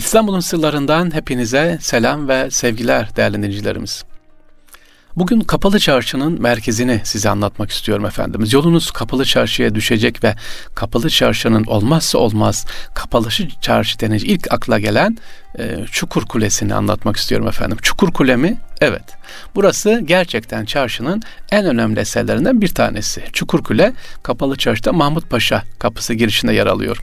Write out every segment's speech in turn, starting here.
İstanbul'un sırlarından hepinize selam ve sevgiler değerli dinleyicilerimiz. Bugün Kapalı Çarşı'nın merkezini size anlatmak istiyorum efendimiz. Yolunuz Kapalı Çarşı'ya düşecek ve Kapalı Çarşı'nın olmazsa olmaz Kapalı Çarşı denince ilk akla gelen e, Çukur Kulesi'ni anlatmak istiyorum efendim. Çukur Kule mi? Evet. Burası gerçekten çarşının en önemli eserlerinden bir tanesi. Çukur Kule Kapalı Çarşı'da Mahmut Paşa kapısı girişinde yer alıyor.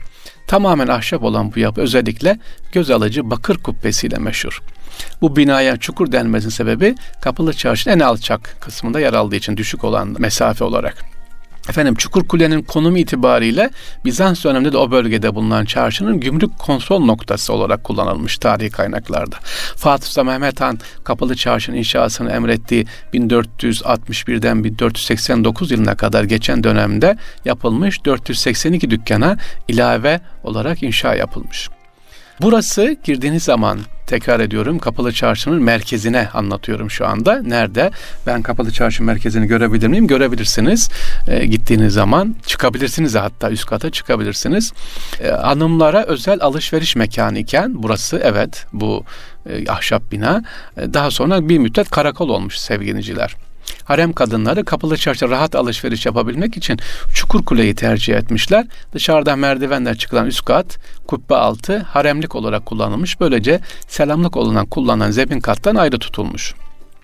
Tamamen ahşap olan bu yapı özellikle göz alıcı bakır kubbesiyle meşhur. Bu binaya çukur denmesinin sebebi Kapalı Çarşı'nın en alçak kısmında yer aldığı için düşük olan mesafe olarak. Efendim Çukur Kule'nin konumu itibariyle Bizans döneminde de o bölgede bulunan çarşının gümrük kontrol noktası olarak kullanılmış tarihi kaynaklarda. Fatih Sultan Mehmet Han Kapalı Çarşı'nın inşasını emrettiği 1461'den 1489 yılına kadar geçen dönemde yapılmış 482 dükkana ilave olarak inşa yapılmış. Burası girdiğiniz zaman tekrar ediyorum Kapalı Çarşı'nın merkezine anlatıyorum şu anda. Nerede? Ben Kapalı Çarşı merkezini görebilir miyim? Görebilirsiniz. E, gittiğiniz zaman çıkabilirsiniz hatta üst kata çıkabilirsiniz. E, hanımlara özel alışveriş mekanı iken burası evet bu e, ahşap bina. E, daha sonra bir müddet karakol olmuş sevgiliciler harem kadınları kapalı çarşıda rahat alışveriş yapabilmek için Çukur Kule'yi tercih etmişler. Dışarıdan merdivenler çıkılan üst kat kubbe altı haremlik olarak kullanılmış. Böylece selamlık olunan kullanan zemin kattan ayrı tutulmuş.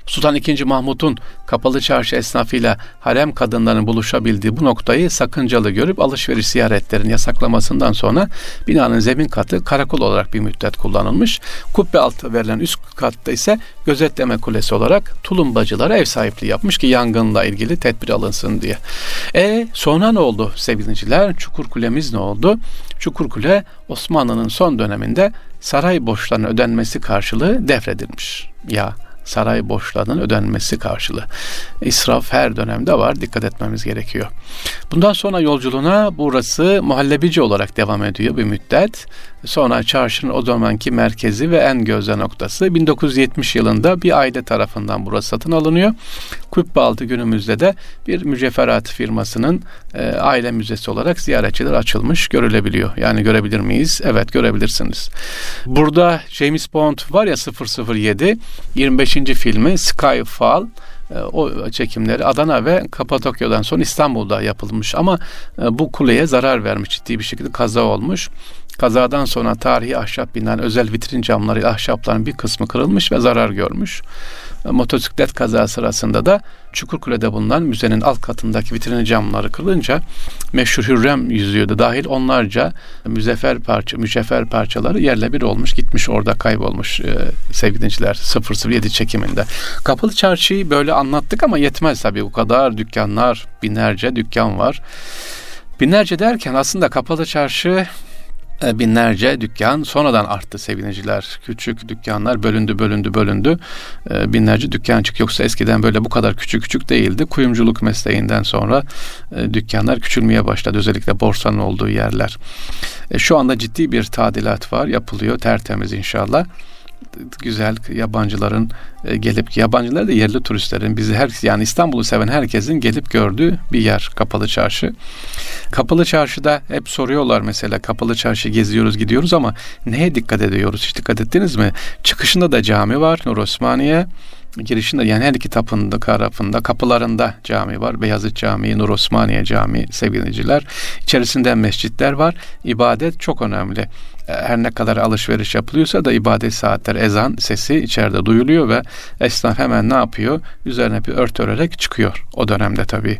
Sultan II. Mahmut'un kapalı çarşı esnafıyla harem kadınların buluşabildiği bu noktayı sakıncalı görüp alışveriş ziyaretlerini yasaklamasından sonra binanın zemin katı karakol olarak bir müddet kullanılmış. Kubbe altı verilen üst katta ise gözetleme kulesi olarak tulumbacılara ev sahipliği yapmış ki yangınla ilgili tedbir alınsın diye. E sonra ne oldu sevgiliciler? Çukur Kulemiz ne oldu? Çukur Kule Osmanlı'nın son döneminde saray borçlarının ödenmesi karşılığı devredilmiş. Ya saray borçlarının ödenmesi karşılığı. İsraf her dönemde var. Dikkat etmemiz gerekiyor. Bundan sonra yolculuğuna burası muhallebici olarak devam ediyor bir müddet. Sonra çarşının o zamanki merkezi ve en gözde noktası 1970 yılında bir aile tarafından burası satın alınıyor. Kubbealtı günümüzde de bir mücevherat firmasının e, aile müzesi olarak ziyaretçiler açılmış görülebiliyor. Yani görebilir miyiz? Evet görebilirsiniz. Burada James Bond var ya 007 25. filmi Skyfall e, o çekimleri Adana ve Kapadokya'dan sonra İstanbul'da yapılmış ama e, bu kuleye zarar vermiş ciddi bir şekilde kaza olmuş. Kazadan sonra tarihi ahşap binen özel vitrin camları ahşapların bir kısmı kırılmış ve zarar görmüş. Motosiklet kaza sırasında da Çukurkule'de bulunan müzenin alt katındaki vitrin camları kırılınca meşhur Hürrem yüzüğü de dahil onlarca müzefer parça, mücevher parçaları yerle bir olmuş, gitmiş orada kaybolmuş e, sevgili dinleyiciler 007 çekiminde. Kapalı çarşıyı böyle anlattık ama yetmez tabii bu kadar dükkanlar, binlerce dükkan var. Binlerce derken aslında kapalı çarşı binlerce dükkan sonradan arttı sevineciler. Küçük dükkanlar bölündü bölündü bölündü. E, binlerce dükkan çık. Yoksa eskiden böyle bu kadar küçük küçük değildi. Kuyumculuk mesleğinden sonra e, dükkanlar küçülmeye başladı. Özellikle borsanın olduğu yerler. Şu anda ciddi bir tadilat var. Yapılıyor tertemiz inşallah güzel yabancıların e, gelip yabancılar da yerli turistlerin bizi her yani İstanbul'u seven herkesin gelip gördüğü bir yer Kapalı Çarşı. Kapalı Çarşı'da hep soruyorlar mesela Kapalı Çarşı geziyoruz gidiyoruz ama neye dikkat ediyoruz? Hiç dikkat ettiniz mi? Çıkışında da cami var Nur Osmaniye girişinde yani her iki tapında tarafında kapılarında cami var. Beyazıt Camii, Nur Osmaniye Camii sevgiliciler. İçerisinde mescitler var. İbadet çok önemli her ne kadar alışveriş yapılıyorsa da ibadet saatleri ezan sesi içeride duyuluyor ve esnaf hemen ne yapıyor? Üzerine bir ört örerek çıkıyor o dönemde tabii.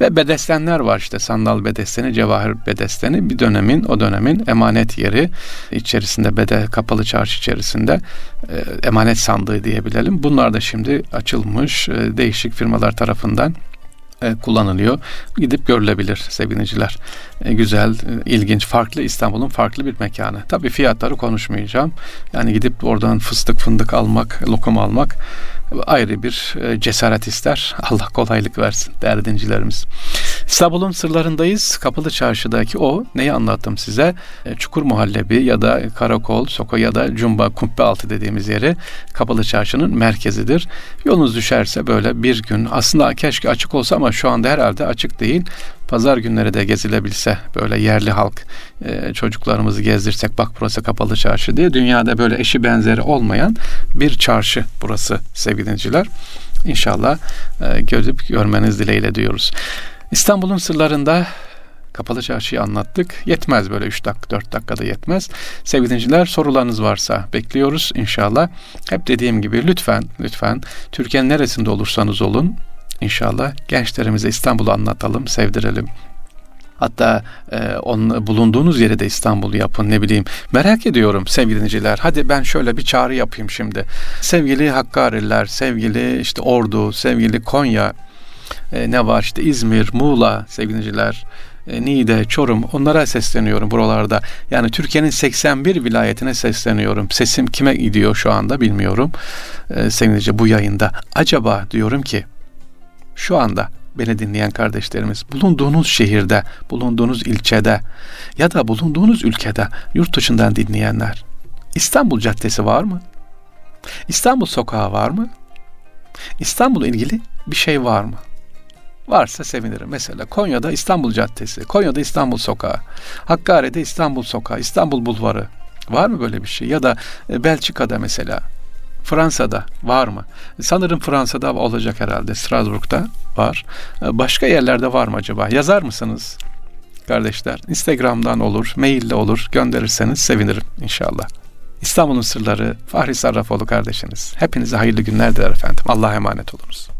Ve bedestenler var işte sandal bedesteni, cevahir bedesteni bir dönemin o dönemin emanet yeri içerisinde bede kapalı çarşı içerisinde e, emanet sandığı diyebilelim. Bunlar da şimdi açılmış e, değişik firmalar tarafından e, kullanılıyor. Gidip görülebilir sevgiliciler. E, güzel, e, ilginç, farklı İstanbul'un farklı bir mekanı. Tabii fiyatları konuşmayacağım. Yani gidip oradan fıstık fındık almak, lokum almak ayrı bir cesaret ister. Allah kolaylık versin değerli dincilerimiz. İstanbul'un sırlarındayız. Kapalı Çarşı'daki o neyi anlattım size? E, Çukur Muhallebi ya da Karakol, Soko ya da Cumba Kubbe Altı dediğimiz yeri Kapalı Çarşı'nın merkezidir. Yolunuz düşerse böyle bir gün aslında keşke açık olsa ama şu anda herhalde açık değil pazar günleri de gezilebilse böyle yerli halk e, çocuklarımızı gezdirsek bak burası kapalı çarşı diye dünyada böyle eşi benzeri olmayan bir çarşı burası sevgili dinleyiciler. İnşallah e, görmeniz dileğiyle diyoruz. İstanbul'un sırlarında Kapalı çarşıyı anlattık. Yetmez böyle 3 dakika 4 dakikada yetmez. Sevgili dinleyiciler sorularınız varsa bekliyoruz inşallah. Hep dediğim gibi lütfen lütfen Türkiye'nin neresinde olursanız olun inşallah gençlerimize İstanbul'u anlatalım, sevdirelim. Hatta e, onun bulunduğunuz yere de İstanbul yapın ne bileyim. Merak ediyorum sevgili dinleyiciler. Hadi ben şöyle bir çağrı yapayım şimdi. Sevgili Hakkariler, sevgili işte Ordu, sevgili Konya, e, ne var işte İzmir, Muğla sevgili dinleyiciler. E, Niğde, Çorum onlara sesleniyorum buralarda. Yani Türkiye'nin 81 vilayetine sesleniyorum. Sesim kime gidiyor şu anda bilmiyorum. E, sevgili bu yayında. Acaba diyorum ki şu anda beni dinleyen kardeşlerimiz bulunduğunuz şehirde, bulunduğunuz ilçede ya da bulunduğunuz ülkede yurt dışından dinleyenler İstanbul Caddesi var mı? İstanbul Sokağı var mı? İstanbul'la ilgili bir şey var mı? Varsa sevinirim. Mesela Konya'da İstanbul Caddesi, Konya'da İstanbul Sokağı, Hakkari'de İstanbul Sokağı, İstanbul Bulvarı. Var mı böyle bir şey? Ya da e, Belçika'da mesela, Fransa'da var mı? Sanırım Fransa'da olacak herhalde. Strasbourg'da var. E, başka yerlerde var mı acaba? Yazar mısınız? Kardeşler, Instagram'dan olur, maille olur. Gönderirseniz sevinirim inşallah. İstanbul'un sırları Fahri Sarrafoğlu kardeşiniz. Hepinize hayırlı günler diler efendim. Allah'a emanet olunuz.